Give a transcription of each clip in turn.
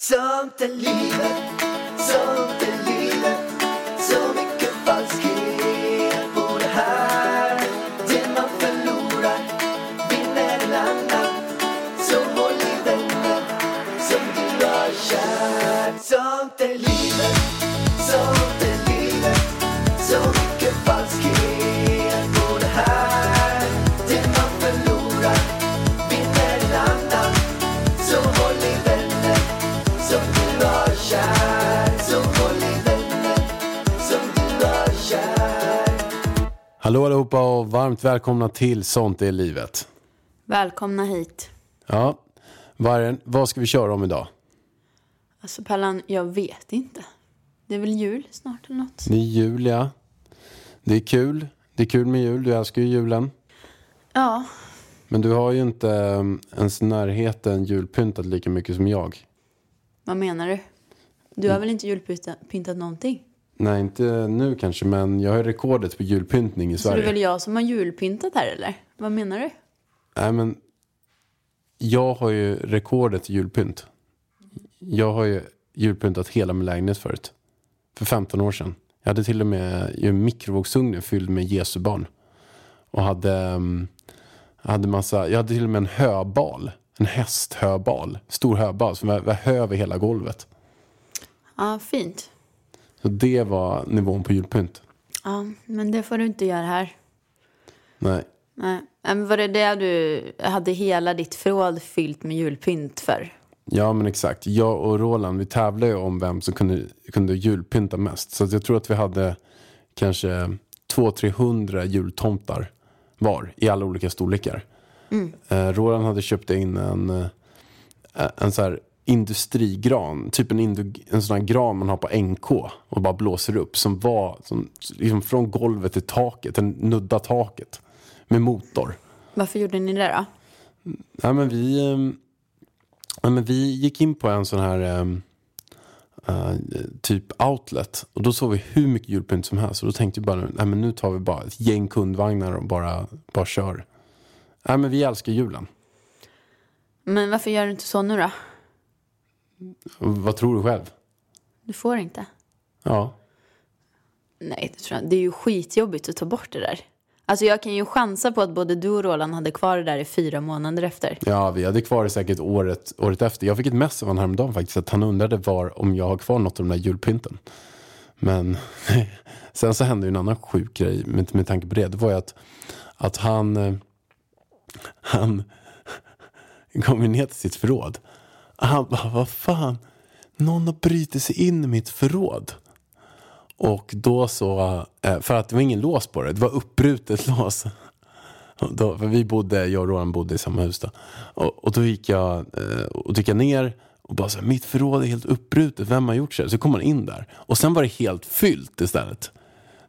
Sånt är livet, Hallå allihopa och varmt välkomna till Sånt är livet. Välkomna hit. Ja, Vargen, vad ska vi köra om idag? Alltså Pallan, jag vet inte. Det är väl jul snart eller något? Det är jul, ja. Det är kul. Det är kul med jul. Du älskar ju julen. Ja, Men du har ju inte um, ens närheten julpyntat lika mycket som jag. vad menar du? Du har väl inte julpyntat någonting? Nej, inte nu kanske, men jag har rekordet på julpyntning i Så det är Sverige. väl jag som har julpyntat här eller? Vad menar du? Nej, men jag har ju rekordet i julpynt. Jag har ju julpyntat hela min lägenhet förut. För 15 år sedan. Jag hade till och med ju en mikrovågsugn fylld med Jesu barn. Och hade, um, hade massa, jag hade till och med en höbal. En hästhöbal. Stor höbal som var, var hö över hela golvet. Ja, fint. Så det var nivån på julpynt. Ja, men det får du inte göra här. Nej. Nej. Men var det det du hade hela ditt förråd fyllt med julpynt för? Ja men exakt. Jag och Roland vi tävlade ju om vem som kunde, kunde julpynta mest. Så jag tror att vi hade kanske 200-300 jultomtar var i alla olika storlekar. Eh, Roland hade köpt in en, eh, en så här industrigran, typ en, indu, en sån här gran man har på NK och bara blåser upp som var som, liksom från golvet till taket, den nudda taket med motor. Varför gjorde ni det då? Ja, men vi, ehm, ja, men vi gick in på en sån här eh, typ outlet. Och då såg vi hur mycket julpynt som helst. Och då tänkte vi bara, nej, men nu tar vi bara ett gäng kundvagnar och bara, bara kör. Nej, men vi älskar julen. Men varför gör du inte så nu då? Vad tror du själv? Du får inte. Ja. Nej, det tror jag Det är ju skitjobbigt att ta bort det där. Alltså jag kan ju chansa på att både du och Roland hade kvar det där i fyra månader efter. Ja, vi hade kvar det säkert året, året efter. Jag fick ett mess av honom häromdagen faktiskt. Att han undrade var, om jag har kvar något av de där julpynten. Men sen så hände ju en annan sjuk grej med, med tanke på det. Det var ju att, att han, eh, han kom ner till sitt förråd. Han bara, vad fan, någon har brutit sig in i mitt förråd. Och då så, eh, för att det var ingen lås på det, det var uppbrutet lås. Då, för vi bodde, jag och Roland bodde i samma hus då. Och, och då gick jag, eh, och gick jag ner och bara så här, mitt förråd är helt uppbrutet, vem har gjort så här? Så kom man in där. Och sen var det helt fyllt istället.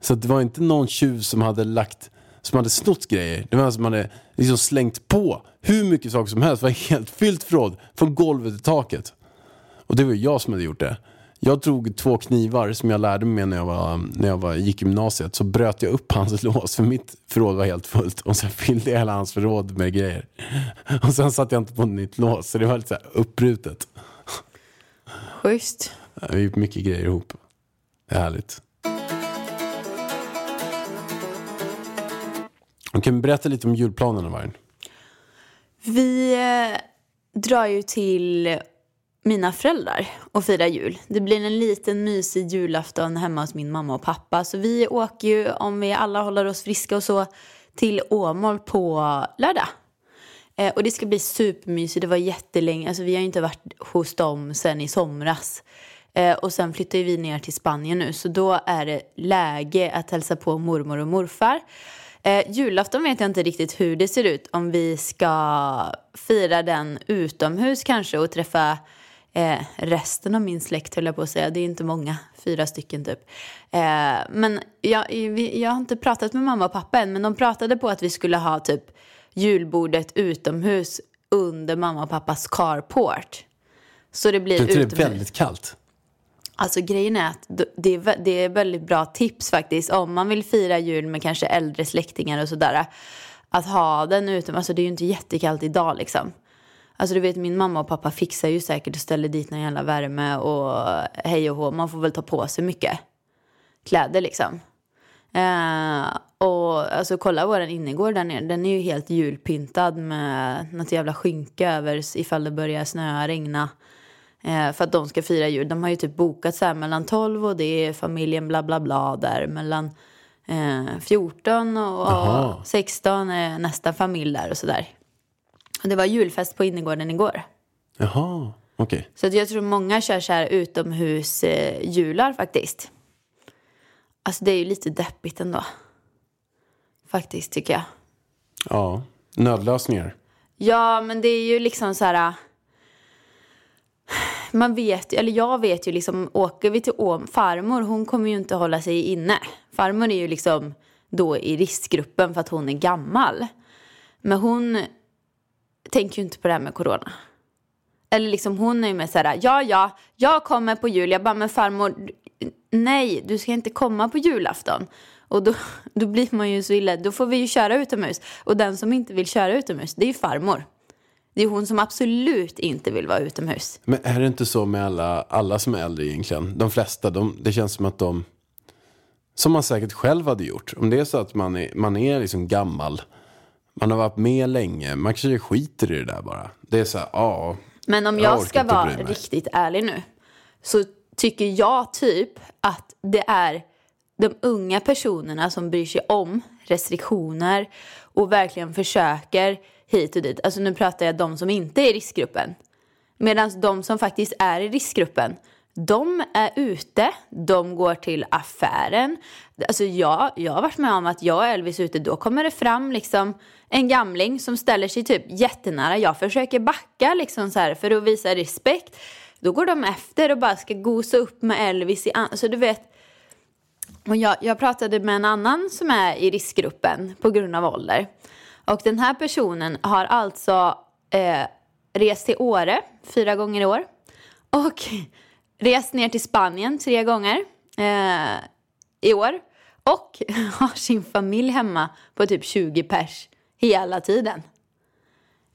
Så det var inte någon tjuv som hade lagt, som hade snott grejer. Det var någon som hade liksom slängt på hur mycket saker som helst. Det var helt fyllt förråd, från golvet till taket. Och det var jag som hade gjort det. Jag drog två knivar som jag lärde mig när jag, var, när jag var, gick gymnasiet. Så bröt jag upp hans lås för mitt förråd var helt fullt. Och sen fyllde jag hela hans förråd med grejer. Och sen satte jag inte på nytt lås. Så det var lite så här uppbrutet. Schysst. Vi gjort mycket grejer ihop. Det är härligt. Kan men berätta lite om julplanerna Vargen. Vi eh, drar ju till mina föräldrar och firar jul. Det blir en liten mysig julafton hemma hos min mamma och pappa. Så vi åker ju, om vi alla håller oss friska och så, till Åmål på lördag. Eh, och det ska bli supermysigt. Det var jättelänge, alltså vi har ju inte varit hos dem sen i somras. Eh, och sen flyttar vi ner till Spanien nu, så då är det läge att hälsa på mormor och morfar. Eh, julafton vet jag inte riktigt hur det ser ut. Om vi ska fira den utomhus kanske och träffa eh, resten av min släkt höll jag på att säga. Det är inte många, fyra stycken typ. Eh, men jag, jag har inte pratat med mamma och pappa än, men de pratade på att vi skulle ha typ julbordet utomhus under mamma och pappas carport. Så det blir tror det är utomhus. väldigt kallt. Alltså grejen är att det är, det är väldigt bra tips faktiskt. Om man vill fira jul med kanske äldre släktingar och sådär. Att ha den utom, alltså det är ju inte jättekallt idag liksom. Alltså du vet min mamma och pappa fixar ju säkert och ställer dit någon jävla värme och hej och hå. Man får väl ta på sig mycket kläder liksom. Eh, och alltså kolla vår innergård där nere. Den är ju helt julpyntad med något jävla skynke över ifall det börjar snöa, regna. Eh, för att de ska fira jul. De har ju typ bokat så här mellan 12 och det är familjen bla bla bla där. Mellan eh, 14 och, och 16 är nästa familj där och sådär. Och det var julfest på innergården igår. Jaha, okej. Så att jag tror många kör så här utomhus eh, faktiskt. Alltså det är ju lite deppigt ändå. Faktiskt tycker jag. Ja, nödlösningar. Ja, men det är ju liksom så här... Man vet, eller jag vet ju liksom, åker vi till Åm, farmor hon kommer ju inte hålla sig inne. Farmor är ju liksom då i riskgruppen för att hon är gammal. Men hon tänker ju inte på det här med corona. Eller liksom hon är ju med så här, ja ja, jag kommer på jul. Jag bara, men farmor, nej, du ska inte komma på julafton. Och då, då blir man ju så illa, då får vi ju köra utomhus. Och den som inte vill köra utomhus, det är ju farmor. Det är hon som absolut inte vill vara utomhus. Men är det inte så med alla, alla som är äldre egentligen? De flesta, de, det känns som att de, som man säkert själv hade gjort. Om det är så att man är, man är liksom gammal, man har varit med länge, man kanske skiter i det där bara. Det är så här, ja. Men om Jag jag, ska vara riktigt ärlig nu så tycker jag typ att det är de unga personerna som bryr sig om restriktioner och verkligen försöker hit och dit. Alltså nu pratar jag de som inte är i riskgruppen. Medan de som faktiskt är i riskgruppen, de är ute, de går till affären. Alltså jag, jag har varit med om att jag och Elvis är ute, då kommer det fram liksom en gamling som ställer sig typ jättenära. Jag försöker backa liksom så här för att visa respekt. Då går de efter och bara ska gosa upp med Elvis i an- Så du vet, och jag, jag pratade med en annan som är i riskgruppen på grund av ålder. Och den här personen har alltså eh, rest till Åre fyra gånger i år. Och rest ner till Spanien tre gånger eh, i år. Och har sin familj hemma på typ 20 pers hela tiden.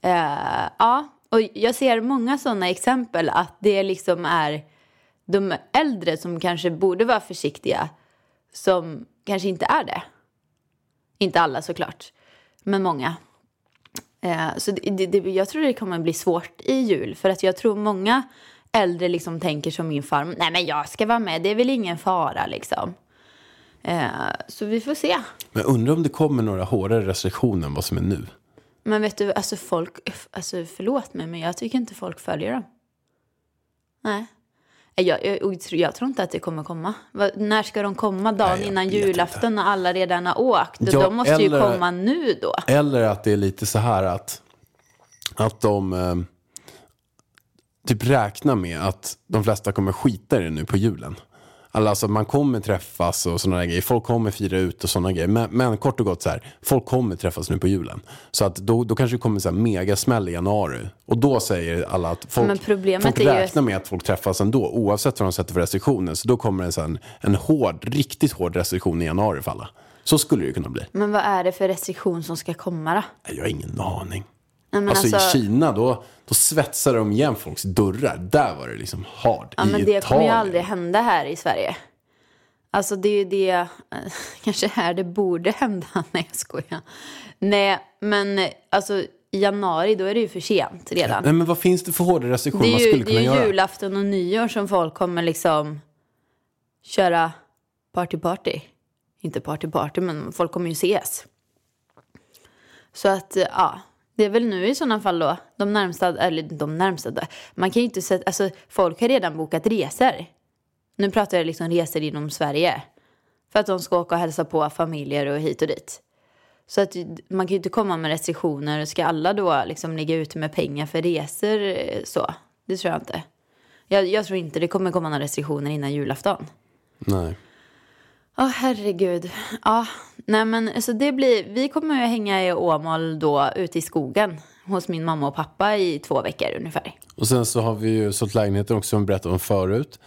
Eh, ja, och jag ser många sådana exempel att det liksom är de äldre som kanske borde vara försiktiga som kanske inte är det. Inte alla såklart, men många. Eh, så det, det, jag tror det kommer bli svårt i jul för att jag tror många äldre liksom tänker som min farmor. Nej men jag ska vara med, det är väl ingen fara liksom. Eh, så vi får se. Men undrar om det kommer några hårdare restriktioner än vad som är nu. Men vet du, alltså folk, alltså förlåt mig men jag tycker inte folk följer dem. Nej. Jag, jag, jag, tror- inte att det kommer komma. Va, när ska de komma? Dagen Nej, innan julafton när alla redan har åkt? Ja, de måste ju eller- komma nu då. Eller att det är lite så här att, att de eh, typ räknar med att de flesta kommer skita i det nu på julen. Alltså man kommer träffas och sådana grejer. Folk kommer fira ut och sådana grejer. Men, men kort och gott så här, folk kommer träffas nu på julen. Så att då, då kanske det kommer så här megasmäll i januari. Och då säger alla att folk, folk är ju- räknar med att folk träffas ändå. Oavsett vad de sätter för restriktioner. Så då kommer det så en, en hård, riktigt hård restriktion i januari för alla. Så skulle det ju kunna bli. Men vad är det för restriktion som ska komma då? Jag har ingen aning. Men alltså, alltså- i Kina då, då svetsade de igen folks dörrar. Där var det liksom hard. Ja, I men det kommer ju Italien. aldrig hända här i Sverige. Alltså det är ju det, eh, kanske här det borde hända. Nej jag skojar. Nej men alltså i januari då är det ju för sent redan. Nej men vad finns det för hårda restriktioner Det man är ju, skulle det kunna är ju göra? julafton och nyår som folk kommer liksom köra party-party. Inte party-party, men folk kommer ju ses. Så att, ja. Det är väl nu i sådana fall då, de närmsta, eller de närmsta, då. man kan ju inte sätta, alltså folk har redan bokat resor. Nu pratar jag liksom resor inom Sverige. För att de ska åka och hälsa på familjer och hit och dit. Så att man kan ju inte komma med restriktioner. Ska alla då liksom ligga ute med pengar för resor eh, så? Det tror jag inte. Jag, jag tror inte det kommer komma några restriktioner innan julafton. Nej. Åh herregud. Ja, nej men alltså det blir, vi kommer ju hänga i Åmål då ute i skogen hos min mamma och pappa i två veckor ungefär. Och sen så har vi ju sålt lägenheten också som vi berättade om förut.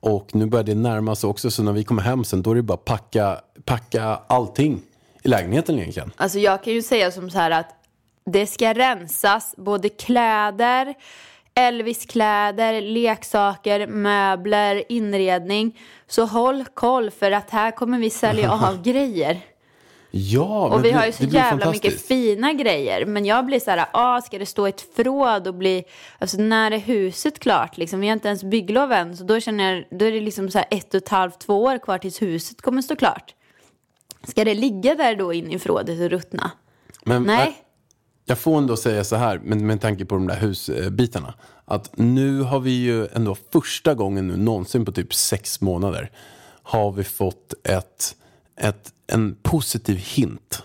Och nu börjar det närma sig också. Så när vi kommer hem sen då är det bara packa, packa allting i lägenheten egentligen. Alltså jag kan ju säga som så här att Det ska rensas, både kläder, Elvis-kläder, leksaker, möbler, inredning. Så håll koll för att här kommer vi sälja av grejer. Ja, men Och vi det, har ju så jävla mycket fina grejer. Men jag blir så här, ah, ska det stå ett förråd och bli, alltså när är huset klart? Liksom, vi har inte ens bygglov än. Så då känner jag, då är det liksom så här ett och ett halvt, två år kvar tills huset kommer stå klart. Ska det ligga där då inne i förrådet och ruttna? Men, Nej. Jag får ändå säga så här, med, med tanke på de där husbitarna. Att nu har vi ju ändå första gången nu någonsin på typ sex månader. Har vi fått ett, ett, en positiv hint.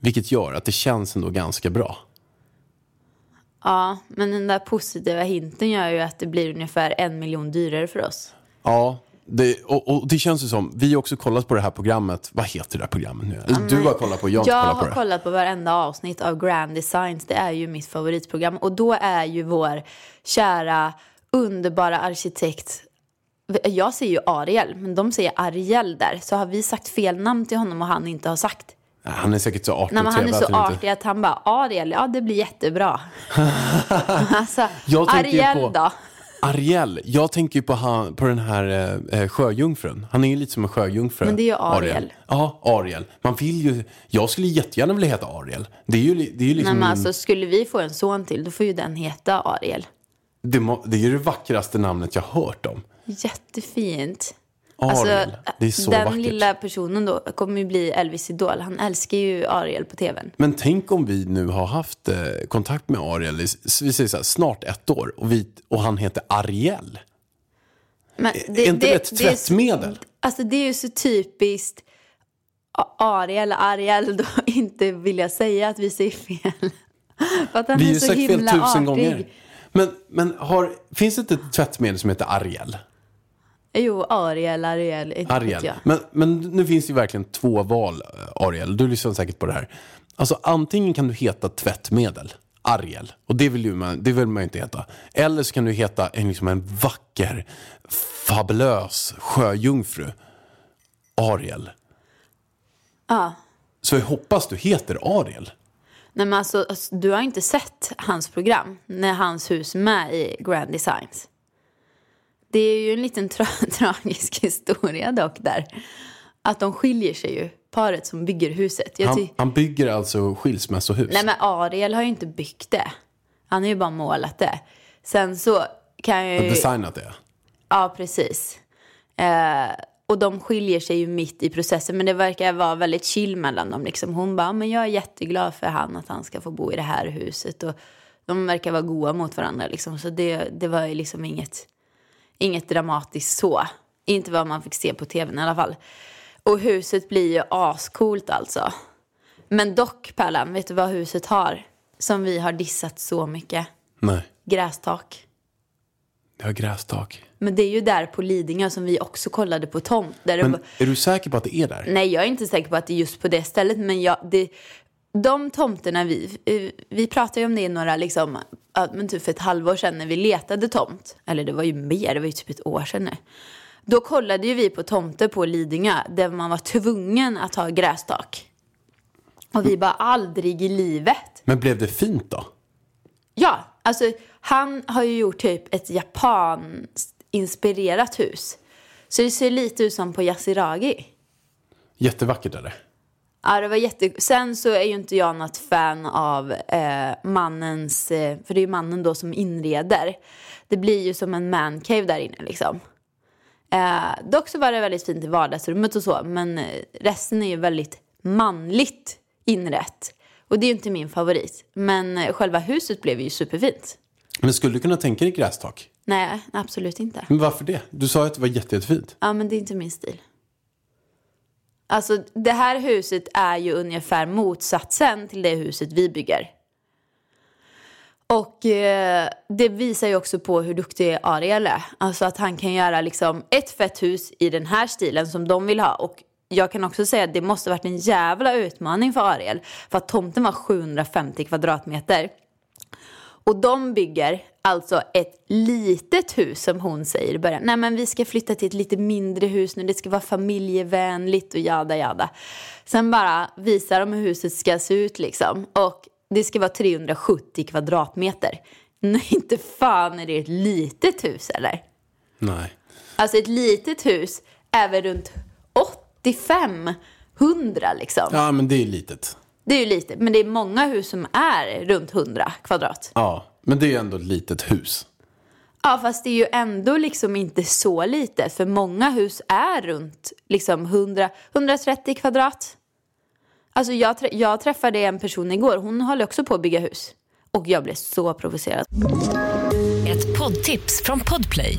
Vilket gör att det känns ändå ganska bra. Ja, men den där positiva hinten gör ju att det blir ungefär en miljon dyrare för oss. Ja, det, och, och det känns ju som, vi har också kollat på det här programmet. Vad heter det här programmet nu? Eller du har kollat på, jag har inte Jag kollat på har det. kollat på varenda avsnitt av Grand Designs. Det är ju mitt favoritprogram. Och då är ju vår kära, underbara arkitekt jag säger ju Ariel, men de säger Ariel där. Så har vi sagt fel namn till honom och han inte har sagt. Han är säkert så artig Nej, men han är så artig att han bara, Ariel, ja det blir jättebra. alltså, Ariel på- då? Ariel, jag tänker ju på, han, på den här eh, sjöjungfrun. Han är ju lite som en sjöjungfru. Men det är ju Ariel. Ja, Ariel. Man vill ju, jag skulle jättegärna vilja heta Ariel. Det är ju, det är ju liksom, Nej, men alltså, skulle vi få en son till, då får ju den heta Ariel. det, må, det är ju det vackraste namnet jag hört om. Jättefint. Ariel, det är så Alltså, den vackert. lilla personen då kommer ju bli Elvis Idol. Han älskar ju Ariel på tvn. Men tänk om vi nu har haft eh, kontakt med Ariel i, vi säger så här, snart ett år och, vi, och han heter Ariel. Men är inte det ett är- tvättmedel? alltså det är ju så typiskt Ariel, Ariel då inte vilja säga att vi säger fel. För att han Vi är ju så sagt fel himla tusen artig. gånger. Men, men har, finns det inte ett tvättmedel som heter Ariel? Jo, Ariel, Ariel. inte Ariel. jag. Men, men nu finns det ju verkligen två val, eh, Ariel. Du lyssnar säkert på det här. Alltså antingen kan du heta tvättmedel, Ariel. Och det vill, ju man, det vill man ju inte heta. Eller så kan du heta en, liksom en vacker, fabulös sjöjungfru, Ariel. Ja. Så jag hoppas du heter Ariel. Nej, men alltså, alltså, du har inte sett hans program när hans hus är med i Grand Designs. Det är ju en liten tra- tragisk historia dock där. Att de skiljer sig ju, paret som bygger huset. Han, han bygger alltså skilsmässohus. Nej men Ariel har ju inte byggt det. Han har ju bara målat det. Sen så kan jag ju... designat det. Ja, precis. Eh, och de skiljer sig ju mitt i processen. Men det verkar vara väldigt chill mellan dem. Liksom. Hon bara, men jag är jätteglad för han att han ska få bo i det här huset. Och de verkar vara goa mot varandra. Liksom. Så det, det var ju liksom inget, inget dramatiskt så. Inte vad man fick se på tvn i alla fall. Och huset blir ju ascoolt alltså. Men dock, Pärlan, vet du vad huset har? Som vi har dissat så mycket. Nej, Grästak. det har grästak. Men det är ju där på Lidingö som vi också kollade på tomt. Där det Men var- är du säker på att det är där? Nej, jag är inte säker på att det är just på det stället. Men jag, det, de tomterna vi... Vi pratade ju om det i några, liksom, men typ för ett halvår sedan när vi letade tomt. Eller det var ju mer, det var ju typ ett år sedan nu. Då kollade ju vi på tomter på Lidingö där man var tvungen att ha grästak. Och vi bara aldrig i livet. Men blev det fint då? Ja, alltså han har ju gjort typ ett japanskt-inspirerat hus. Så det ser lite ut som på Yasiragi. Jättevackert är det. Ja, det var jätte... Sen så är ju inte jag något fan av eh, mannens... Eh, för det är ju mannen då som inreder. Det blir ju som en mancave där inne liksom. Eh, dock så var det väldigt fint i vardagsrummet och så. Men eh, resten är ju väldigt manligt inrätt. Och det är ju inte min favorit. Men eh, själva huset blev ju superfint. Men skulle du kunna tänka dig grästak? Nej, absolut inte. Men varför det? Du sa att det var jätte, jättefint. Ja, men det är inte min stil. Alltså, det här huset är ju ungefär motsatsen till det huset vi bygger. Och eh, det visar ju också på hur duktig Ariel är. Alltså att han kan göra liksom ett fett hus i den här stilen som de vill ha. Och jag kan också säga att det måste varit en jävla utmaning för Ariel. För att tomten var 750 kvadratmeter. Och de bygger alltså ett litet hus som hon säger i början. Nej men vi ska flytta till ett lite mindre hus nu, det ska vara familjevänligt och jada jada. Sen bara visar de hur huset ska se ut liksom. Och det ska vara 370 kvadratmeter. Nej, inte fan är det ett litet hus eller? Nej. Alltså ett litet hus är väl runt 85, 100 liksom. Ja, men det är litet. Det är ju litet, men det är många hus som är runt 100 kvadrat. Ja, men det är ju ändå ett litet hus. Ja, fast det är ju ändå liksom inte så litet. För många hus är runt liksom 100, 130 kvadrat. Alltså jag, jag träffade en person igår, hon håller också på att bygga hus. Och jag blev så provocerad. Ett poddtips från Podplay.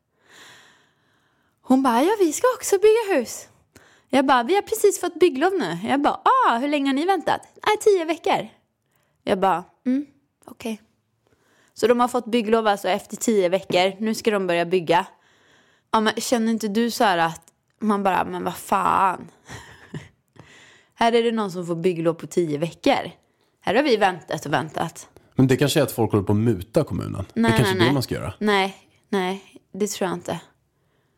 Hon bara, ja vi ska också bygga hus. Jag bara, vi har precis fått bygglov nu. Jag bara, ah, hur länge har ni väntat? Nej, tio veckor. Jag bara, mm, okej. Så de har fått bygglov alltså efter tio veckor. Nu ska de börja bygga. Ja, men känner inte du så här att man bara, men vad fan. här är det någon som får bygglov på tio veckor. Här har vi väntat och väntat. Men det kanske är att folk håller på att muta kommunen. det är Nej, kanske nej, det nej. man ska göra. Nej, nej, det tror jag inte.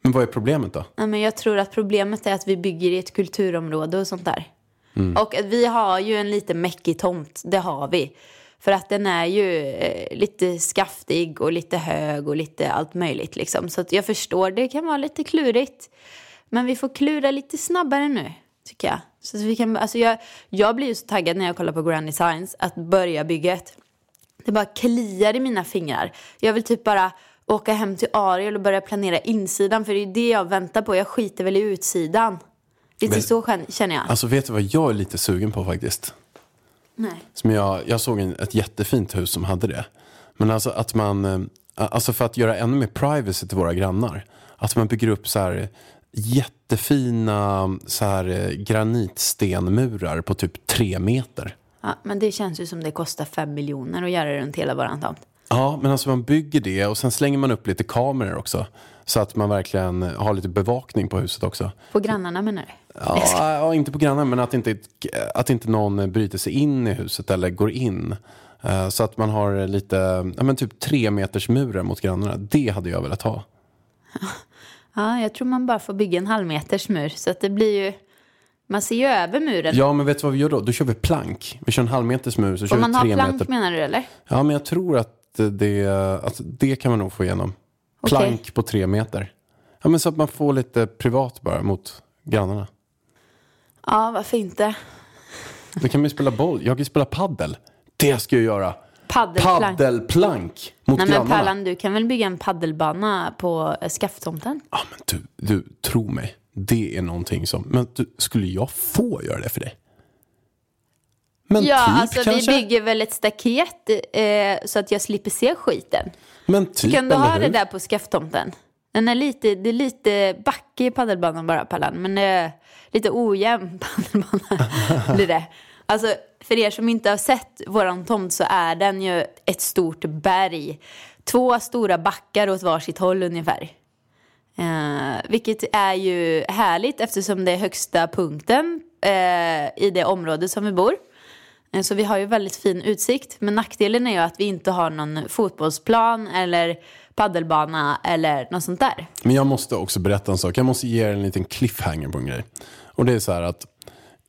Men vad är problemet då? Nej, men jag tror att problemet är att vi bygger i ett kulturområde och sånt där. Och att vi har ju en lite mäckig tomt, det har vi. För att den är ju eh, lite skaftig och lite hög och lite allt möjligt liksom. Så jag förstår, det kan vara lite klurigt. Men vi får klura lite snabbare nu, tycker jag. Så vi kan, alltså jag, jag blir ju så taggad när jag kollar på Grand Designs att börja bygget. Det bara kliar i mina fingrar. Jag vill typ bara åka hem till Ariel och börja planera insidan. För det är det jag väntar på. Jag skiter väl i utsidan. Lite Men- så kän- känner jag. Alltså vet du vad jag är lite sugen på faktiskt? Nej. Som jag, jag såg en, ett jättefint hus som hade det. Men alltså att man, eh, alltså för att göra ännu mer privacy till våra grannar. Att man bygger upp så här jättefina så här eh, granitstenmurar på typ tre meter. Ja, men det känns ju som det kostar fem miljoner att göra runt hela våran tomt. Ja, men alltså man bygger det och sen slänger man upp lite kameror också. Så att man verkligen har lite bevakning på huset också. På grannarna menar du? Ja, ja, inte på grannar, men att inte, att inte någon bryter sig in i huset eller går in. Eh, Så att man har lite, ja men typ tre meters murar mot grannarna. Det hade jag velat ha. Ja, jag tror man bara får bygga en halv meters mur. Så att det blir ju... Man ser ju över muren. Ja, men vet du vad vi gör då? Då kör vi plank. Vi kör en halv meters mur, så kör Om man vi tre plank meter. menar du eller? Ja, men jag tror att det, att det kan man nog få igenom. Plank på tre meter. Ja, men så att man får lite privat bara mot grannarna. Ja, varför inte? Då kan man ju spela boll. Jag kan ju spela paddel. Det ska jag göra. Paddelplank. Paddelplank mot Nej men grannarna. Pallan, du kan väl bygga en paddelbana på eh, skafttomten? Ja, men du, du, tro mig. Det är någonting som... Men du, skulle jag få göra det för dig? Men Ja, typ alltså kanske? vi bygger väl ett staket eh, så att jag slipper se skiten. Men typ, kan du ha det hur? där på skafttomten? Den är lite, det är lite backe i paddelbanan bara Pallan, men det är lite ojämn paddelbana blir det. Alltså för er som inte har sett våran tomt så är den ju ett stort berg. Två stora backar åt varsitt håll ungefär. Eh, vilket är ju härligt eftersom det är högsta punkten eh, i det område som vi bor. Eh, Så vi har ju väldigt fin utsikt. Men nackdelen är ju att vi inte har någon fotbollsplan eller paddelbana eller något sånt där. Men jag måste också berätta en sak. Jag måste ge er en liten cliffhanger på en grej. Och det är så här att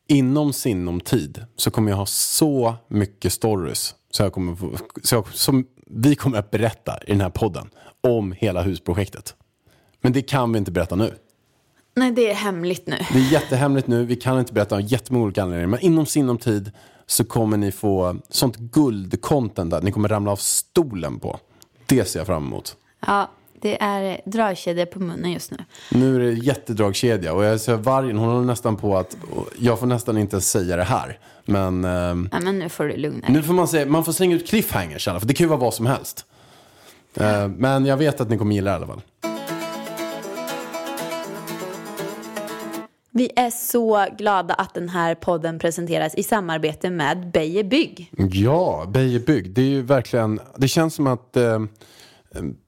inom sinom tid så kommer jag ha så mycket stories så jag kommer få, så jag, som vi kommer att berätta i den här podden om hela husprojektet. Men det kan vi inte berätta nu. Nej, det är hemligt nu. Det är jättehemligt nu. Vi kan inte berätta av jättemånga olika anledningar. Men inom sinom tid så kommer ni få sånt guldcontent där ni kommer ramla av stolen på. Det ser jag fram emot. Ja, det är dragkedjor på munnen just nu. Nu är det jättedragkedja och jag ser vargen, hon håller nästan på att, jag får nästan inte säga det här. Men ehm, Ja, men nu får du lugna dig. nu får man säga, man får slänga ut cliffhangers i alla fall, för det kan ju vara vad som helst. Eh, men jag vet att ni kommer gilla det i alla fall. Vi är så glada att den här podden presenteras i samarbete med Beijer Bygg. Ja, Beijer Bygg. Det är ju verkligen, det känns som att eh,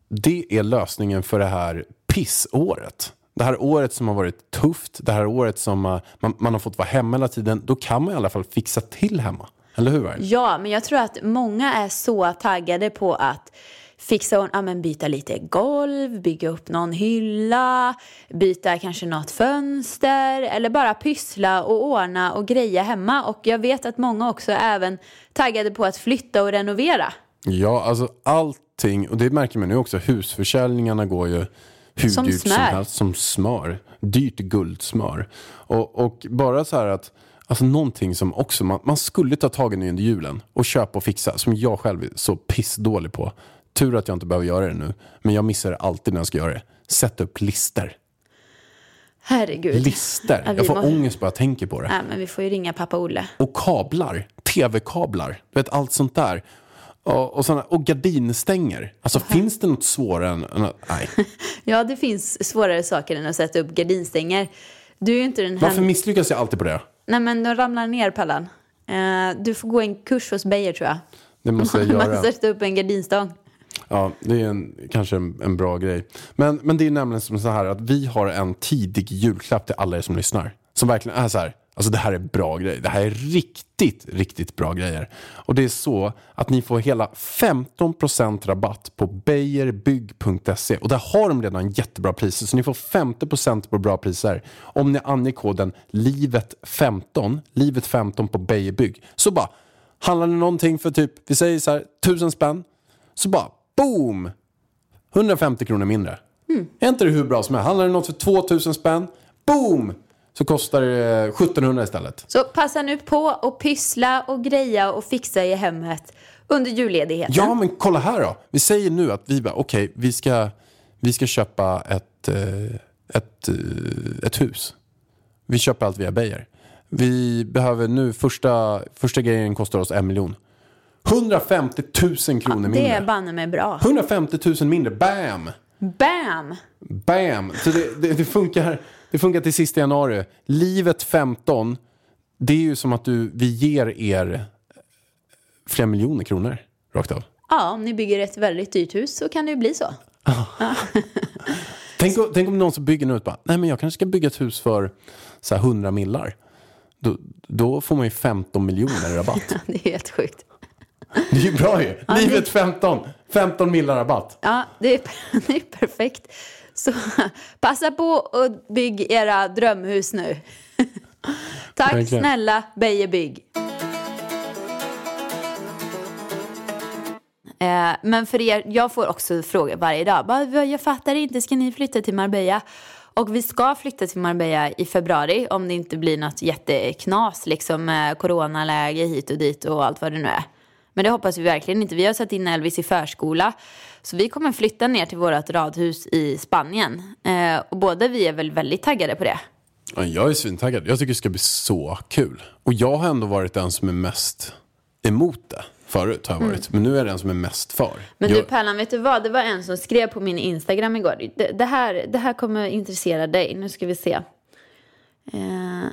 det är lösningen för det här pissåret. Det här året som har varit tufft, det här året som uh, man, man har fått vara hemma hela tiden. Då kan man i alla fall fixa till hemma. Eller hur? Ja, men jag tror att många är så taggade på att fixa och ja, men byta lite golv, bygga upp någon hylla, byta kanske något fönster eller bara pyssla och ordna och greja hemma. Och jag vet att många också är även taggade på att flytta och renovera. Ja, alltså allting, och det märker man nu också, husförsäljningarna går ju hur Som dyrt smör. som helst. Som smör. Dyrt guldsmör. Och, och bara så här att, alltså någonting som också, man, man skulle ta tag i nu under julen och köpa och fixa, som jag själv är så pissdålig på. Tur att jag inte behöver göra det nu, men jag missar det alltid när jag ska göra det. Sätta upp lister. Herregud. Lister. Ja, Jag får må- ångest bara jag tänker på det. Nej, men vi får ju ringa pappa Olle. Och kablar, tv-kablar, du vet allt sånt där. Och, och, såna, och gardinstänger. Alltså finns det något svårare än... att- nej. Ja, det finns svårare saker än att sätta upp gardinstänger. Du är ju inte den här... Varför misslyckas jag alltid på det? Nej, men de ramlar ner, Pallan. Eh, du får gå en kurs hos Beijer, tror jag. Det måste jag Man göra. sätter upp en gardinstång. Ja, det är en, kanske en, en bra grej. Men, men det är nämligen som så här att vi har en tidig julklapp till alla er som lyssnar. Som verkligen är så här, alltså det här är bra grejer. Det här är riktigt, riktigt bra grejer. Och det är så att ni får hela 15% rabatt på beijerbygg.se. Och där har de redan jättebra priser. Så ni får 50% på bra priser. Om ni anger koden LIVET15, LIVET15 på Beijerbygg. Så bara, handlar ni någonting för typ, vi säger så här, 1000 spänn. Så bara, boom! 150 kronor mindre. Är inte det hur bra som helst? Handlar det något för 2000 spänn? Boom! Så kostar det 1700 istället. Så passa nu på och pyssla och greja och fixa i hemmet under julledigheten. Ja, men kolla här då. Vi säger nu att vi bara, okej, vi, ska, vi ska köpa ett, eh, ett, eh, ett hus. Vi köper allt via Beijer. Vi behöver nu, första, första grejen kostar oss en miljon. 150 000 kronor det mindre. är banne mig bra. 150 000 mindre, bam! Bam! Bam! Så det, det, det, funkar, det funkar till sista januari. Livet 15, det är ju som att du, vi ger er flera miljoner kronor rakt av. Ja, om ni bygger ett väldigt dyrt hus så kan det ju bli så. Tänk, om- tänk om någon som bygger nu bara, nej men jag kanske ska bygga ett hus för så här 100 millar. Då, då får man ju 15 miljoner i rabatt. Det är helt sjukt. Det är ju bra ju. Livet 15, 15 millar rabatt. Ja, det är, det är perfekt. Så passa på och bygg era drömhus nu. Tack Verkligen. snälla Beijer Bygg. Eh, men för er, jag får också frågor varje dag. Bara, "Vad, Jag fattar inte, ska ni flytta till Marbella? Och vi ska flytta till Marbella i februari om det inte blir något jätteknas liksom med coronaläge hit och dit och allt vad det nu är. Men det hoppas vi verkligen inte. Vi har satt in Elvis i förskola. Så vi kommer flytta ner till vårt radhus i Spanien. Eh, och båda vi är väl väldigt taggade på det. Ja, Jag är svintaggad. Jag tycker det ska bli så kul. Och jag har ändå varit den som är mest emot det. Förut har jag varit. Men nu är jag den som är mest för. Mm. Men jag, du Pärlan, vet du vad? Det var en som skrev på min Instagram igår. Det, det, här, det här kommer intressera dig. Nu ska vi se. Eh,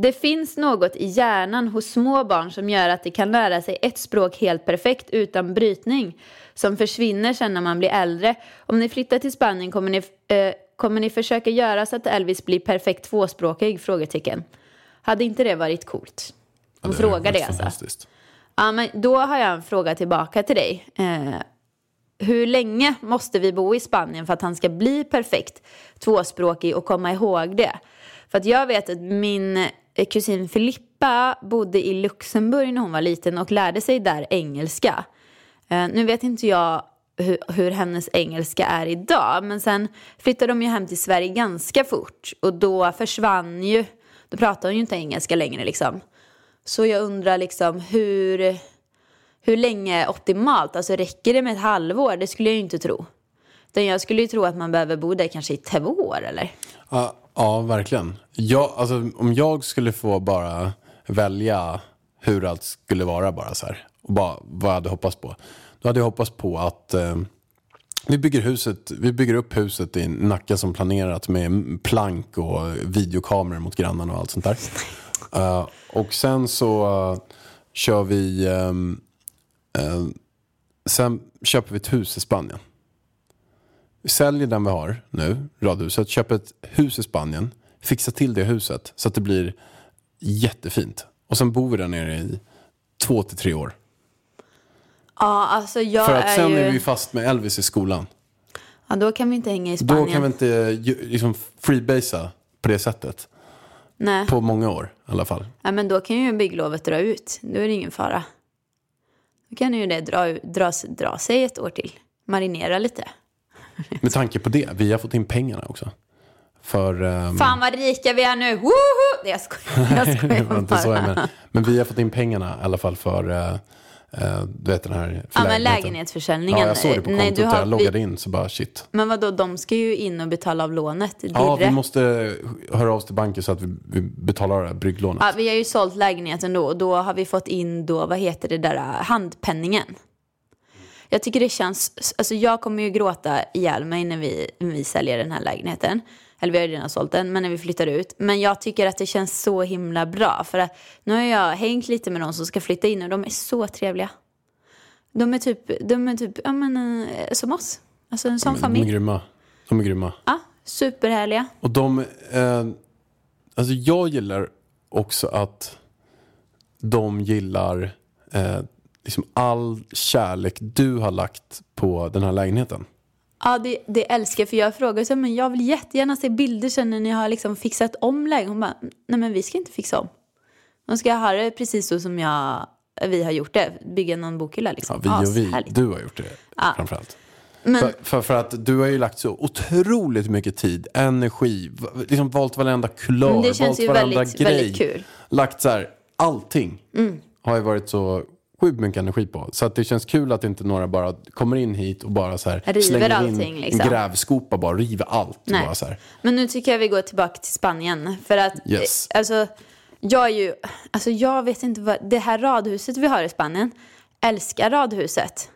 det finns något i hjärnan hos små barn som gör att de kan lära sig ett språk helt perfekt utan brytning. Som försvinner sen när man blir äldre. Om ni flyttar till Spanien kommer ni, eh, kommer ni försöka göra så att Elvis blir perfekt tvåspråkig? Frågetecken. Hade inte det varit coolt? Hon är frågar det alltså. Ja, men då har jag en fråga tillbaka till dig. Eh, hur länge måste vi bo i Spanien för att han ska bli perfekt tvåspråkig och komma ihåg det? För att jag vet att min Eh, kusin Filippa bodde i Luxemburg när hon var liten och lärde sig där engelska. Eh, nu vet inte jag hur, hur hennes engelska är idag, men sen flyttade de ju hem till Sverige ganska fort och då försvann ju, då pratade hon ju inte engelska längre liksom. Så jag undrar liksom hur, hur länge är optimalt? Alltså räcker det med ett halvår? Det skulle jag ju inte tro. Utan jag skulle ju tro att man behöver bo där kanske i två år eller? Ja, ja, verkligen. Jag, alltså, om jag skulle få bara välja hur allt skulle vara bara så här. Och bara vad jag hade hoppats på. Då hade jag hoppats på att, eh, Vi bygger, huset, vi bygger upp huset i Nacka som planerat med plank och videokameror mot grannarna och allt sånt där. Uh, och sen så uh, kör vi... Um, uh, sen köper vi ett hus i Spanien. Säljer den vi har nu, radhuset, köper ett hus i Spanien, fixar till det huset så att det blir jättefint. Och sen bor vi där nere i två till tre år. Ja, alltså jag För att är sen ju... är vi fast med Elvis i skolan. Ja, då kan vi inte hänga i Spanien. Då kan vi inte liksom freebasea på det sättet. Nej. På många år i alla fall. Ja, men då kan ju bygglovet dra ut. Då är det ingen fara. Då kan ju det dra, dra, dra sig ett år till. Marinera lite. Med tanke på det, vi har fått in pengarna också. För... ehm, Fan vad rika vi är nu! Woho! Nej, jag skojar, jag skojar var inte så bara. menade. Men vi har fått in pengarna i alla fall för... eh, eh, du vet den här... Ja, men lägenhetsförsäljningen. Ja, jag såg det på Nej, kontot där har- jag loggade in så bara shit. Men vadå, de ska ju in och betala av lånet. Ja, vi direkt. måste höra av oss till banken så att vi, vi betalar brygglånet. Ja, vi har ju sålt lägenheten då och då har vi fått in då, vad heter det där, handpenningen. Jag tycker det känns, alltså jag kommer ju gråta ihjäl mig när vi, när vi säljer den här lägenheten. Eller vi har ju redan sålt den, men när vi flyttar ut. Men jag tycker att det känns så himla bra. För att nu har jag hängt lite med de som ska flytta in och de är så trevliga. De är typ, de är typ, ja men eh, som oss. Alltså en sån De är familj. grymma. De är grymma. Ja, superhärliga. Och de, eh, alltså jag gillar också att de gillar eh, liksom all kärlek du har lagt på den här lägenheten. Ja, det, det älskar jag. För jag frågar så men jag vill jättegärna se bilder sen när ni har liksom fixat om lägenheten. Hon bara, nej men vi ska inte fixa om. De ska ha det precis så som jag, vi har gjort det. Bygga någon bokhylla Ja, liksom. vi och vi, du har gjort det framförallt. Men, För, för, för att du har ju lagt så otroligt mycket tid, energi, liksom valt varenda kulör, valt varenda väldigt- grej. väldigt. Mm. Lagt så här, allting har ju varit så sjukt mycket energi på. Så att det känns kul att inte några bara kommer in hit och bara så här River slänger allting, in liksom. grävskopa bara, river allt. Nej. bara så här. men nu tycker jag vi går tillbaka till Spanien. För att, Yes. alltså, jag är ju, alltså jag vet inte vad, det här radhuset vi har i Spanien, älskar radhuset.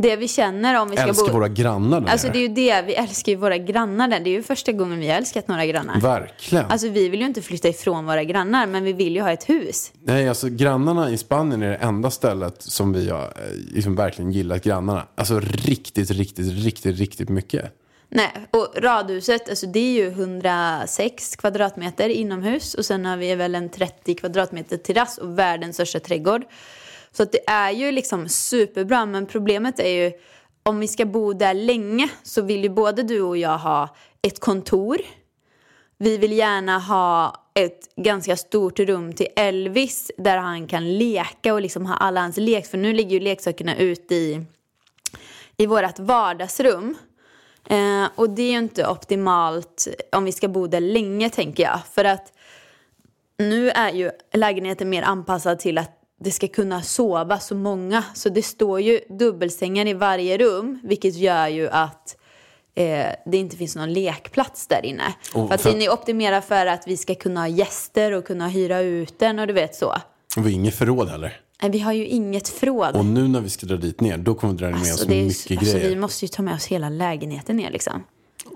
Det vi känner om vi ska Älskar bo... våra grannar där Alltså det är ju det, vi älskar ju våra grannar där. Det är ju första gången vi har älskat några grannar. Verkligen. Alltså vi vill ju inte flytta ifrån våra grannar, men vi vill ju ha ett hus. Nej, alltså grannarna i Spanien är det enda stället som vi har eh, liksom verkligen gillat grannarna. Alltså riktigt, riktigt, riktigt, riktigt mycket. Nej, och radhuset, alltså det är ju 106 kvadratmeter inomhus och sen har vi väl en 30 kvadratmeter terrass och världens största trädgård. Så att det är ju liksom superbra, men problemet är ju om vi ska bo där länge så vill ju både du och jag ha ett kontor. Vi vill gärna ha ett ganska stort rum till Elvis där han kan leka och liksom ha alla hans lek. För nu ligger ju leksakerna ute i, i vårt vardagsrum. Eh, och det är ju inte optimalt om vi ska bo där länge tänker jag. För att nu är ju lägenheten mer anpassad till att det ska kunna sova så många. Så det står ju dubbelsängar i varje rum, vilket gör ju att eh, det inte finns någon lekplats där inne. Och för att för- den är optimerad för att vi ska kunna ha gäster och kunna hyra ut den och du vet så. Och vi har inget förråd heller. Nej, vi har ju inget förråd. Och nu när vi ska dra dit ner, då kommer vi dra med Alltså, oss det är, mycket alltså, grejer. vi måste ju ta med oss hela lägenheten ner liksom.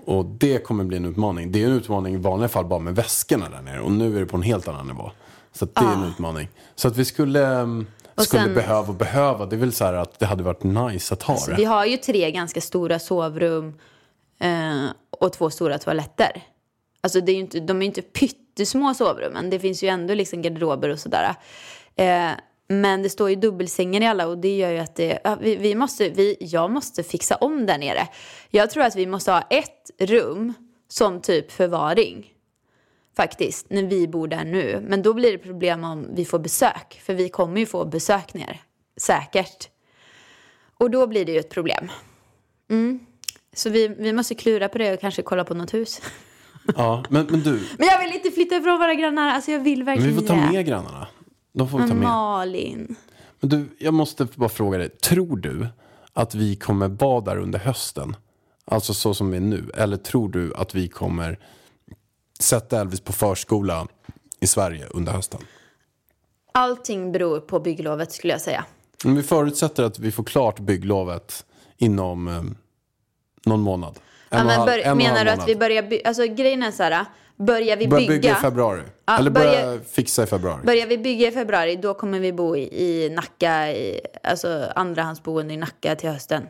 Och det kommer bli en utmaning. Det är en utmaning i vanliga fall bara med väskorna där nere. Och nu är det på en helt annan nivå. Så det är en utmaning. Så att vi skulle, Och skulle sen- behöva och behöva. Det är väl så här att det hade varit nice att ha Så det. vi har ju tre ganska stora sovrum eh, och två stora toaletter. Alltså det är inte, de är ju inte pyttesmå sovrummen. Det finns ju ändå liksom garderober och sådär. Eh, men det står ju dubbelsängar i alla och det gör ju att det, ja, vi, vi måste, vi, jag måste fixa om där nere. Jag tror att vi måste ha ett rum som typ förvaring. Faktiskt, när vi bor där nu. Men då blir det problem om vi får besök. För vi kommer ju få besök ner. Säkert. Och då blir det ju ett problem. Mm. Så vi, vi måste klura på det och kanske kolla på något hus. Ja, men, men du, Men jag vill inte flytta ifrån våra grannar. Alltså jag vill men verkligen vi får ta med grannarna. De får vi ta Men med. Malin. Men du, jag måste bara fråga dig. Tror du att vi kommer vara där under hösten? Alltså så som vi är nu. Eller tror du att vi kommer sätta Elvis på förskola i Sverige under hösten? Allting beror på bygglovet skulle jag säga. Om vi förutsätter att vi får klart bygglovet inom eh, någon månad. En Ja, men halv- bör, menar du att vi börjar bygga, alltså grejen är så här, börjar vi Börja bygga, bygga i februari? Ja, Eller börja börja- fixa i februari? börjar vi bygga i februari, då kommer vi bo i, i Nacka, i, alltså andrahandsboende i Nacka till hösten.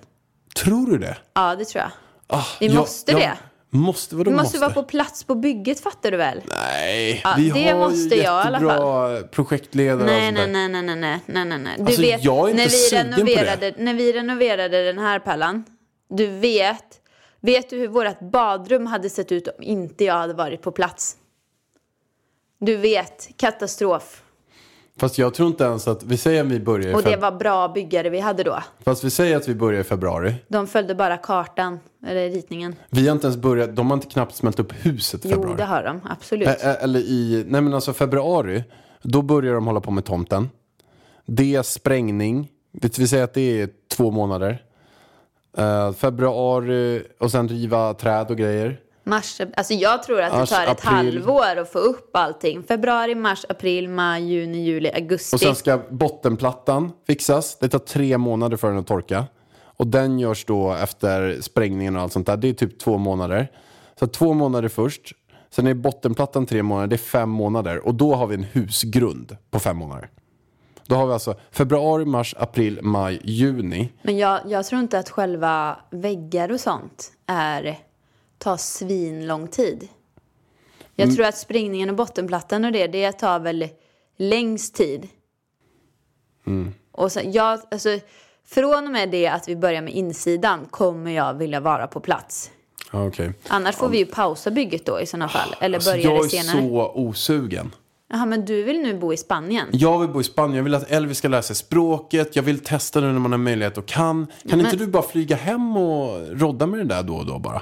Tror du det? Ja, det tror jag. Ah, Vi måste det. Måste? Vadå Vi måste? måste vara på plats på bygget, fattar du väl? Nej, Ja, vi det har måste ju jag jättebra projektledare Nej, och nej, nej, nej, nej, nej, nej, nej, nej. Du Alltså, vet, jag är inte när vi, sugen på det. renoverade, när vi renoverade den här pärlan, du vet, vet du hur vårt badrum hade sett ut om inte jag hade varit på plats? Du vet, katastrof. Fast jag tror inte ens att, vi säger att vi börjar i Och det var bra byggare vi hade då. Fast vi säger att vi börjar i februari. De följde bara kartan, eller ritningen. Vi har inte ens börjat, de har inte knappt smält upp huset i Jo, februari. det har de, absolut. Ä- Eller i, nej men alltså februari, då börjar de hålla på med tomten. Det är sprängning, det vill säga att det är två månader. Eh, februari och sen riva träd och grejer. Mars, alltså jag tror att det tar ett april. halvår att få upp allting. Februari, mars, april, maj, juni, juli, augusti. Och sen ska bottenplattan fixas. Det tar tre månader för den att torka. Och den görs då efter sprängningen och allt sånt där. Det är typ två månader. Så två månader först. Sen är bottenplattan tre månader. Det är fem månader. Och då har vi en husgrund på fem månader. Då har vi alltså februari, mars, april, maj, juni. Men jag, jag tror inte att själva väggar och sånt är, tar svin lång tid. Jag Mm. tror att sprängningen och bottenplattan och det, det tar väl längst tid. Mm. Och sen, jag, alltså, från och med det att vi börjar med insidan kommer jag vilja vara på plats. Ja, Okej. Annars får vi ju pausa bygget då i sådana fall. Eller Alltså, börja jag det är senare. så osugen. Jaha, men du vill nu bo i Spanien? Jag vill bo i Spanien. Jag vill att Elvis ska lära sig språket. Jag vill testa det när man har möjlighet och kan. Kan inte du bara flyga hem och rodda med det där då och då bara?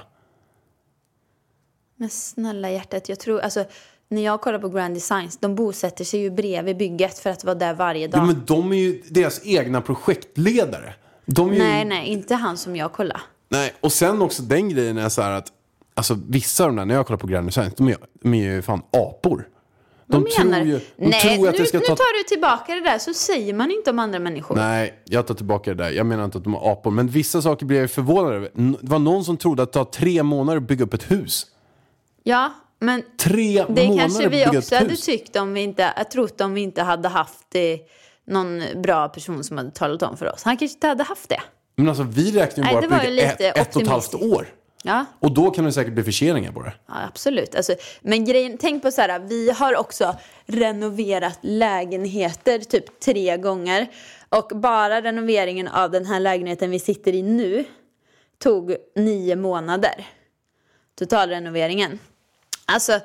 Men snälla hjärtat, jag tror, alltså när jag kollar på Grand Designs, de bosätter sig ju bredvid bygget för att vara där varje dag. Ja, men de är ju deras egna projektledare. Ju... Nej, nej, inte han som jag kollar. Nej, och sen också den grejen är så här att alltså, vissa av de där, när jag kollar på Grand Design, de är, de är ju fan apor. De Vad menar tror ju, de Nej, tror att nu, det ska nu ta... tar du tillbaka det där, så säger man inte om andra människor. Nej, jag tar tillbaka det där. Jag menar inte att de är apor. Men vissa saker blir jag förvånad över. Det var någon som trodde att det tar tre månader att bygga upp ett hus. Ja, men Tre det kanske vi också hade hus. tyckt om vi inte, jag trott om vi inte hade haft eh, någon bra person som hade talat om för oss. Han kanske inte hade haft det. Men alltså vi räknar ju bara lite ett, ett och ett halvt år. Ja, Och då kan det säkert bli förseningar på det. Ja, absolut. Alltså, men grejen, tänk på så här, vi har också renoverat lägenheter typ tre gånger. Och bara renoveringen av den här lägenheten vi sitter i nu tog nio månader. Totalrenoveringen. Alltså,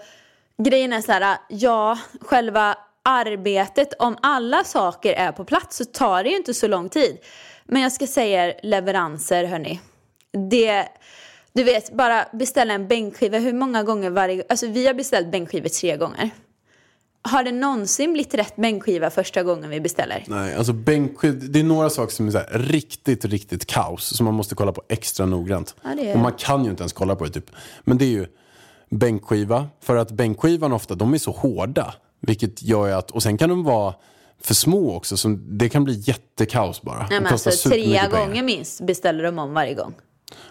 grejen är så här, ja, själva arbetet, om alla saker är på plats så tar det ju inte så lång tid. Men jag ska säga er leveranser, hörni. Det, du vet, bara beställa en bänkskiva. Hur många gånger varje Alltså vi har beställt bänkskivor tre gånger. Har det någonsin blivit rätt bänkskiva första gången vi beställer? Nej, alltså bänkskydd, det är några saker som är så här riktigt, riktigt kaos. Som man måste kolla på extra noggrant. Ja, är Och man kan ju inte ens kolla på det typ. Men det är ju bänkskiva. För att bänkskivan ofta, de är så hårda. Vilket gör att, och sen kan de vara för små också. Så det kan bli jättekaos bara. Nej, men alltså, tre pengar. gånger minst beställer de om varje gång.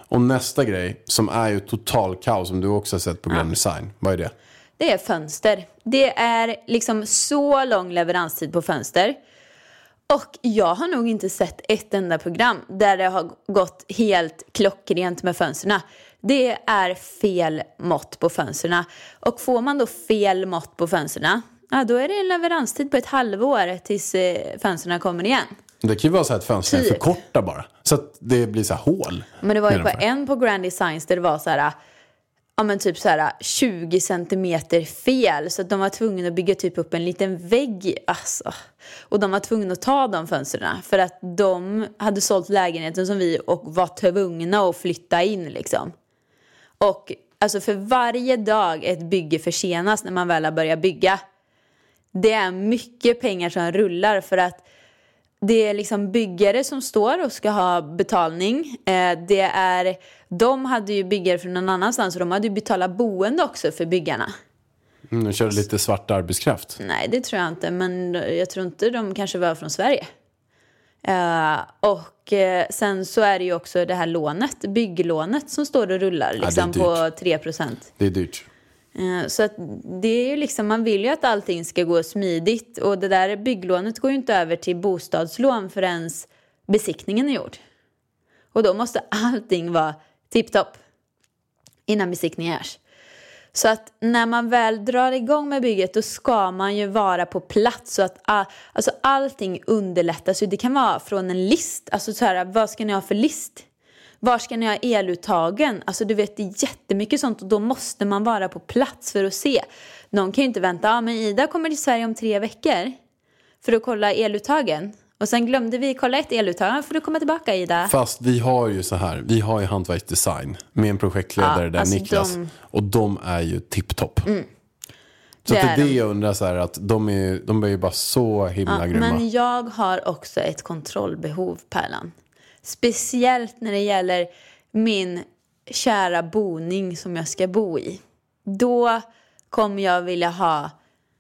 Och nästa grej, som är ju total kaos, som du också har sett på Grand Design. Vad är det? Det är fönster. Det är liksom så lång leveranstid på fönster. Och jag har nog inte sett ett enda program där det har gått helt klockrent med fönsterna. Det är fel mått på fönsterna. Och får man då fel mått på fönsterna, ja då är det en leveranstid på ett halvår tills eh, fönsterna kommer igen. Det kan ju vara så att fönstren är Typ. för korta bara. Så att det blir så här hål. Men det var ju på en på Grand Designs där det var så här, ja men typ så här 20 centimeter fel. Så att de var tvungna att bygga typ upp en liten vägg. Alltså. Och de var tvungna att ta de fönstren för att de hade sålt lägenheten som vi och var tvungna att flytta in liksom. Och alltså för varje dag ett bygge försenas när man väl har börjat bygga. Det är mycket pengar som rullar för att det är liksom byggare som står och ska ha betalning. Eh, det är, de hade ju byggare från någon annanstans och de hade ju betalat boende också för byggarna. Mm, de kör lite svart arbetskraft. Nej, det tror jag inte. Men jag tror inte de kanske var från Sverige. Eh, och eh, sen så är det ju också det här lånet, bygglånet som står och rullar liksom dyrt. på 3 Det är dyrt. Eh, Så att det är ju liksom, man vill ju att allting ska gå smidigt och det där bygglånet går ju inte över till bostadslån förrän besiktningen är gjord. Och då måste allting vara tipptopp innan besiktningen görs. Så att när man väl drar igång med bygget då ska man ju vara på plats så att all, alltså allting underlättas. ju. Det kan vara från en list, alltså så här, vad ska ni ha för list? Var ska ni ha eluttagen? Alltså du vet det är jättemycket sånt och då måste man vara på plats för att se. Någon kan ju inte vänta, ja men Ida kommer till Sverige om tre veckor för att kolla eluttagen. Och sen glömde vi kolla ett eluttag, ja, får du komma tillbaka Ida. Fast vi har ju så här, vi har ju hantverksdesign med en projektledare Ja, där, alltså Niklas. de- Och de är ju tipptopp. Så Det är det de. jag undrar så här, att de är, de är ju bara så himla Ja, grymma. men jag har också ett kontrollbehov, Pärlan. Speciellt när det gäller min kära boning som jag ska bo i. Då kommer jag vilja ha...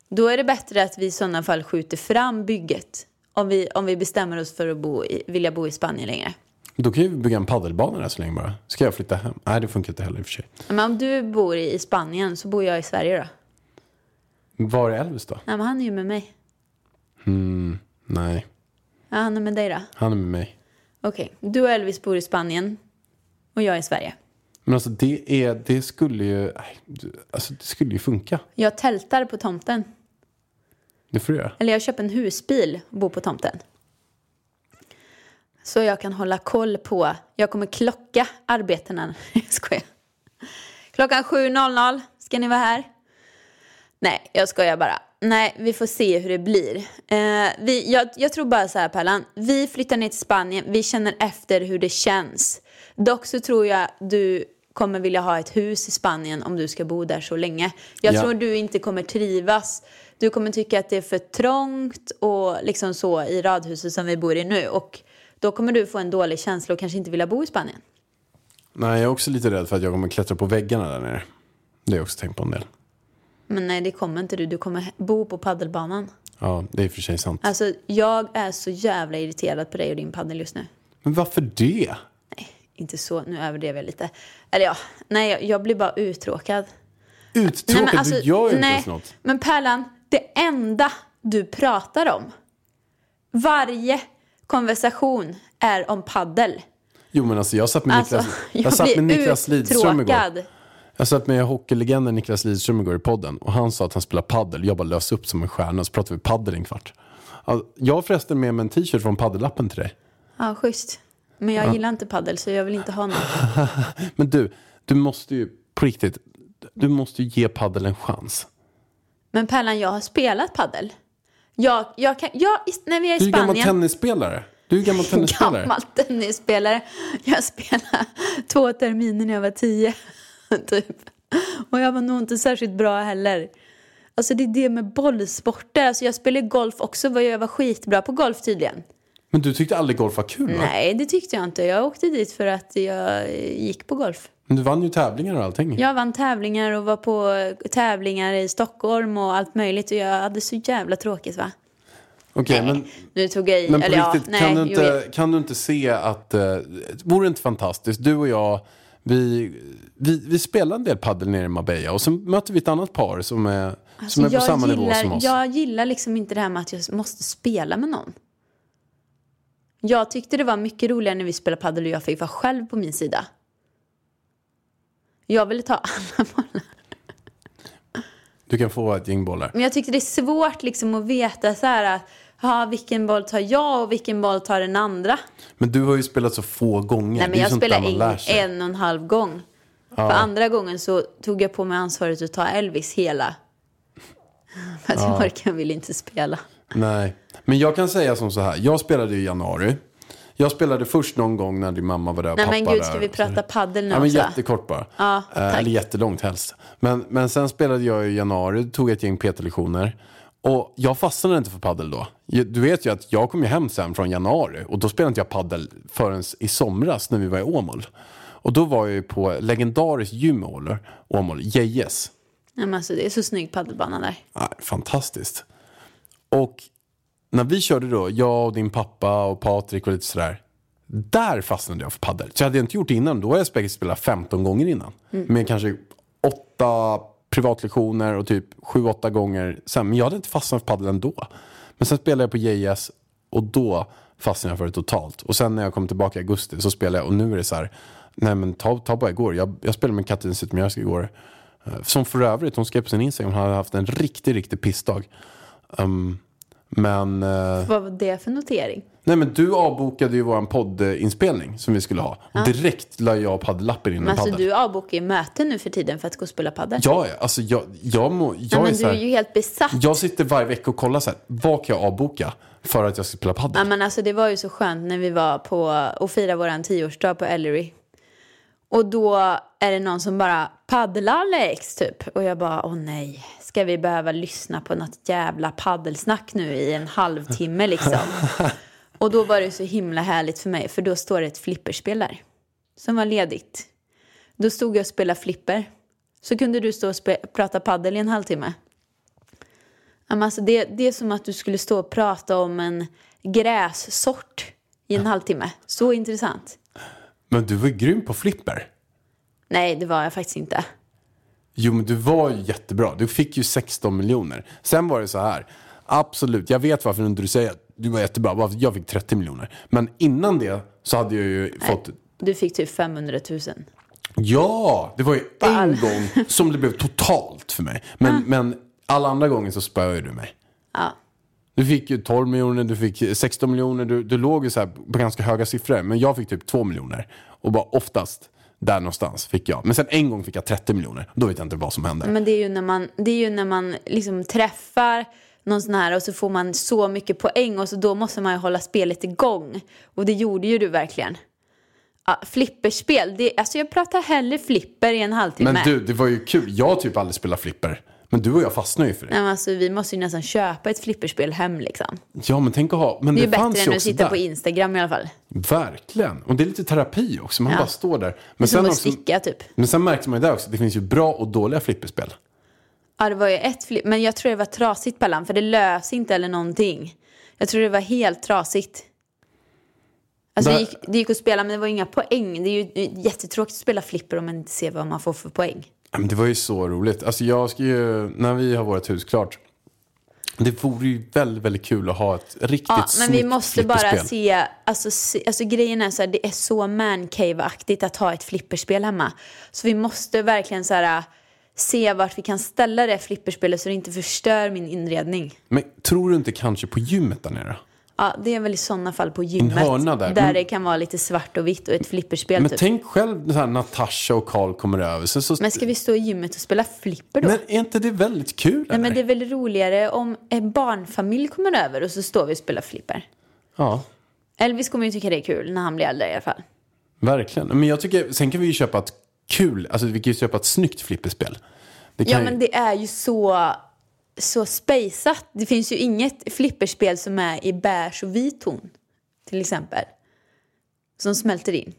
Då är det bättre att vi i sådana fall skjuter fram bygget. Om vi, om vi bestämmer oss för att bo i, vilja bo i Spanien längre. Då kan vi bygga en paddelbana där så länge bara. Ska jag flytta hem? Nej, det funkar inte heller i och för sig. Men om du bor i Spanien så bor jag i Sverige då. Var är Elvis då? Nej, men han är ju med mig. Nej, Ja, han är med dig då. han är med mig. Okej, du och Elvis bor i Spanien och jag i Sverige. Men alltså det, är, det skulle ju, alltså det skulle ju funka. Jag tältar på tomten. Det får du göra. Eller jag köper en husbil och bor på tomten. Så jag kan hålla koll på, jag kommer klocka arbetena. Jag skojar. Klockan 7.00 ska ni vara här. Nej, jag skojar bara. Nej, vi får se hur det blir. Eh, vi, jag, jag tror bara så här Pärlan, vi flyttar ner till Spanien, vi känner efter hur det känns. Dock så tror jag du kommer vilja ha ett hus i Spanien om du ska bo där så länge. Jag Ja. tror du inte kommer trivas. Du kommer tycka att det är för trångt och liksom så i radhuset som vi bor i nu. Och då kommer du få en dålig känsla och kanske inte vilja bo i Spanien. Nej, jag är också lite rädd för att jag kommer klättra på väggarna där nere. Det har jag också tänkt på en del. Men nej, det kommer inte du. Du kommer bo på paddelbanan. Ja, det är i och för sig sant. Alltså, jag är så jävla irriterad på dig och din paddel just nu. Men varför det? Nej, inte så. Nu överdrev jag lite. Eller ja, nej, jag, jag blir bara uttråkad. Uttråkad? Nej, men alltså, du gör ju inte nej, ens något. Men Pärlan, det enda du pratar om, varje konversation är om paddel. Jo, men alltså jag satt med Alltså, Niklas, jag, jag satt med Niklas Lidström igår. Jag satt med hockeylegenden Niklas Lidström igår i podden och han sa att han spelar paddel. Jag bara lös upp som en stjärna så pratade vi paddel en kvart. Ja, Jag har förresten med mig en t-shirt från paddelappen till dig. Ja, schysst. Men jag gillar inte paddel så jag vill inte ha något. Men du, du måste ju på riktigt, du måste ju ge paddel en chans. Men Pärlan, jag har spelat paddel. Jag, jag kan, jag, när vi är i Du är gammal Spanien. tennisspelare. Du är gammal tennisspelare. Gammal tennisspelare. Jag spelade två terminer när jag var tio. Typ. Och jag var nog inte särskilt bra heller. Alltså det är det med bollsporter. Alltså jag spelade golf också. Jag var skitbra på golf tydligen. Men du tyckte aldrig golf var kul va? Nej, det tyckte jag inte. Jag åkte dit för att jag gick på golf. Men du vann ju tävlingar och allting. Jag vann tävlingar och var på tävlingar i Stockholm och allt möjligt. Och jag hade så jävla tråkigt va? Okej, men, Nu tog jag i. men på eller riktigt, ja, kan, nej, du inte, kan du inte se att, uh, vore det inte fantastiskt, du och jag, vi, vi, vi spelar en del paddel nere i Marbella och sen möter vi ett annat par som är, som Alltså, är på samma nivå gillar, som oss. Jag gillar liksom inte det här med att jag måste spela med någon. Jag tyckte det var mycket roligare när vi spelade padel och jag fick vara själv på min sida. Jag ville ta alla bollar. Du kan få ett gäng bollar. Men jag tyckte det är svårt liksom att veta så här att ja, vilken boll tar jag och vilken boll tar den andra. Men du har ju spelat så få gånger. Nej, men jag spelade en, en och en halv gång. För andra gången så tog jag på mig ansvaret att ta Elvis hela. För att jag orkar vill inte spela. Nej, men jag kan säga som så här. Jag spelade i januari. Jag spelade först någon gång när din mamma var där och Nej pappa men gud, där. ska vi prata paddel nu Ja, men också? jättekort bara. Ja, Eh, tack. Eller jättelångt helst. Men, men sen spelade jag i januari, tog ett gäng PT-lektioner. Och jag fastnade inte för paddel då. Du vet ju att jag kom ju hem sen från januari och då spelade inte jag paddel förrän i somras när vi var i Åmål. Och då var jag ju på legendariskt gym i Åmål, Gejes. Nej, men alltså, det är så snygg paddelbana där. Ja, fantastiskt. Och när vi körde då, jag och din pappa och Patrik och lite sådär. Där fastnade jag för paddel. Så hade jag inte gjort det innan, då har jag säkert spelat 15 gånger innan. Med kanske åtta privatlektioner och typ sju, åtta gånger sen. Men jag hade inte fastnat för padel ändå. Men sen spelade jag på JS och då fastnade jag för det totalt. Och sen när jag kom tillbaka i augusti så spelade jag och nu är det så här. Nej men ta, ta bara igår. Jag, jag spelade med Katrin Zytomierska igår. Eh, Som för övrigt, hon skrev på sin Instagram, hon hade haft en riktig, riktig pissdag. Um, men, eh, Vad var det för notering? nej men du avbokade ju våran poddinspelning som vi skulle ha. Direkt la jag paddellappen in i Men alltså du avbokar ju möten nu för tiden för att gå och spela padel. Ja, ja, alltså jag, jag, må, jag ja, är men så du här, är ju helt besatt. Jag sitter varje vecka och kollar så här, vad kan jag avboka för att jag ska spela padel? Ja, men alltså, det var ju så skönt när vi var på och firade våran tioårsdag på Ellery. Och då är det någon som bara paddlar Alex typ. Och jag bara åh nej, ska vi behöva lyssna på något jävla paddelsnack nu i en halvtimme liksom. och då var det så himla härligt för mig för då står det ett flipperspel där. Som var ledigt. Då stod jag och spelade flipper. Så kunde du stå och prata paddel i en halvtimme. Alltså det, det är som att du skulle stå och prata om en grässort i en halvtimme. Så intressant. Men du var ju grym på flipper. Nej, det var jag faktiskt inte. Jo, men du var ju jättebra. Du fick ju 16 miljoner. Sen var det så här. Absolut, jag vet varför du säger att du var jättebra. Jag fick 30 miljoner. Men innan det så hade jag ju fått... Du fick typ 500 000. Ja, det var ju en all- gång som det blev totalt för mig. Men, men alla andra gånger så spöade du mig. Ja. Du fick ju 12 miljoner, du fick 16 miljoner. Du, du låg ju så här på ganska höga siffror. Men jag fick typ 2 miljoner. Och bara oftast där någonstans fick jag. Men sen en gång fick jag 30 miljoner. Då vet jag inte vad som hände. Men det är ju när man, det är ju när man liksom träffar någon sån här och så får man så mycket poäng och så då måste man ju hålla spelet igång. Och det gjorde ju du verkligen. Ja, flipperspel, det, alltså jag pratar hellre flipper i en halvtimme. Men du, det var ju kul. Jag har typ aldrig spelat flipper. Men du och jag fastnade ju för det. Men alltså, vi måste ju nästan köpa ett flipperspel hem liksom. Ja, men tänk att ha. Men Det det, är ju bättre än att sitta där. på Instagram i alla fall. Verkligen. Och det är lite terapi också. Man Ja. bara står där. Men som sen, också, sticka typ. men sen märkte man ju där också det finns ju bra och dåliga flipperspel. Ja, det var ju ett flip, men jag tror det var trasigt Pallan, för det lös inte eller någonting. Jag tror det var helt trasigt. Alltså det gick, det gick att spela men det var inga poäng. Det är ju jättetråkigt att spela flipper om man inte ser vad man får för poäng. Men det var ju så roligt. Alltså jag ska ju, när vi har vårt hus klart. Det vore ju väldigt, väldigt kul att ha ett riktigt Ja, men vi måste bara se, alltså, se, alltså grejen är så här, det är så mancave-aktigt att ha ett flipperspel hemma. Så vi måste verkligen så här, se vart vi kan ställa det flipperspelet så det inte förstör min inredning. Men tror du inte kanske på gymmet där nere? Ja, det är väl i sådana fall på gymmet. hörna där. Där Men- det kan vara lite svart och vitt och ett flipperspel Men typ. tänk själv när Natasha och Karl kommer över. Så, så, Men ska vi stå i gymmet och spela flipper då? Men är inte det väldigt kul? Nej, eller? men det är väl roligare om en barnfamilj kommer över och så står vi och spelar flipper. Ja, Elvis kommer ju tycka det är kul när han blir äldre i alla fall. verkligen. Men jag tycker, sen kan vi ju köpa ett kul, alltså vi kan ju köpa ett snyggt flipperspel. Ja ju- men det är ju så, så spejsat. Det finns ju inget flipperspel som är i beige och vit ton. Till exempel. Som smälter in.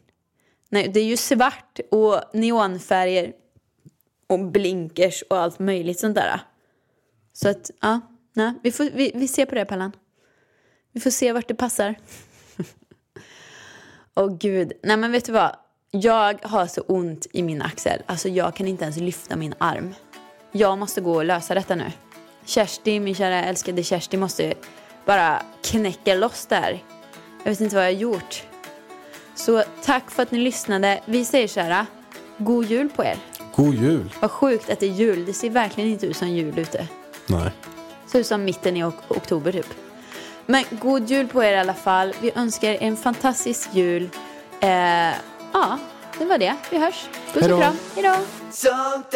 Nej, det är ju svart och neonfärger. Och blinkers och allt möjligt sånt där. Så att, ja. Nej, vi, får, vi, vi ser på det Pallan. Vi får se vart det passar. Åh gud. Nej men vet du vad? Jag har så ont i min axel. Alltså jag kan inte ens lyfta min arm. Jag måste gå och lösa detta nu. Kersti, min kära älskade Kersti, måste bara knäcka loss där. Jag vet inte vad jag har gjort. Så tack för att ni lyssnade. Vi säger så här. God jul på er. God jul. Vad sjukt att det är jul. Det ser verkligen inte ut som jul ute. Nej. Ser ut som mitten i ok- oktober typ. Men god jul på er i alla fall. Vi önskar er en fantastisk jul. Eh, ja, det var det. Vi hörs. Puss och kram. Hejdå. Sånt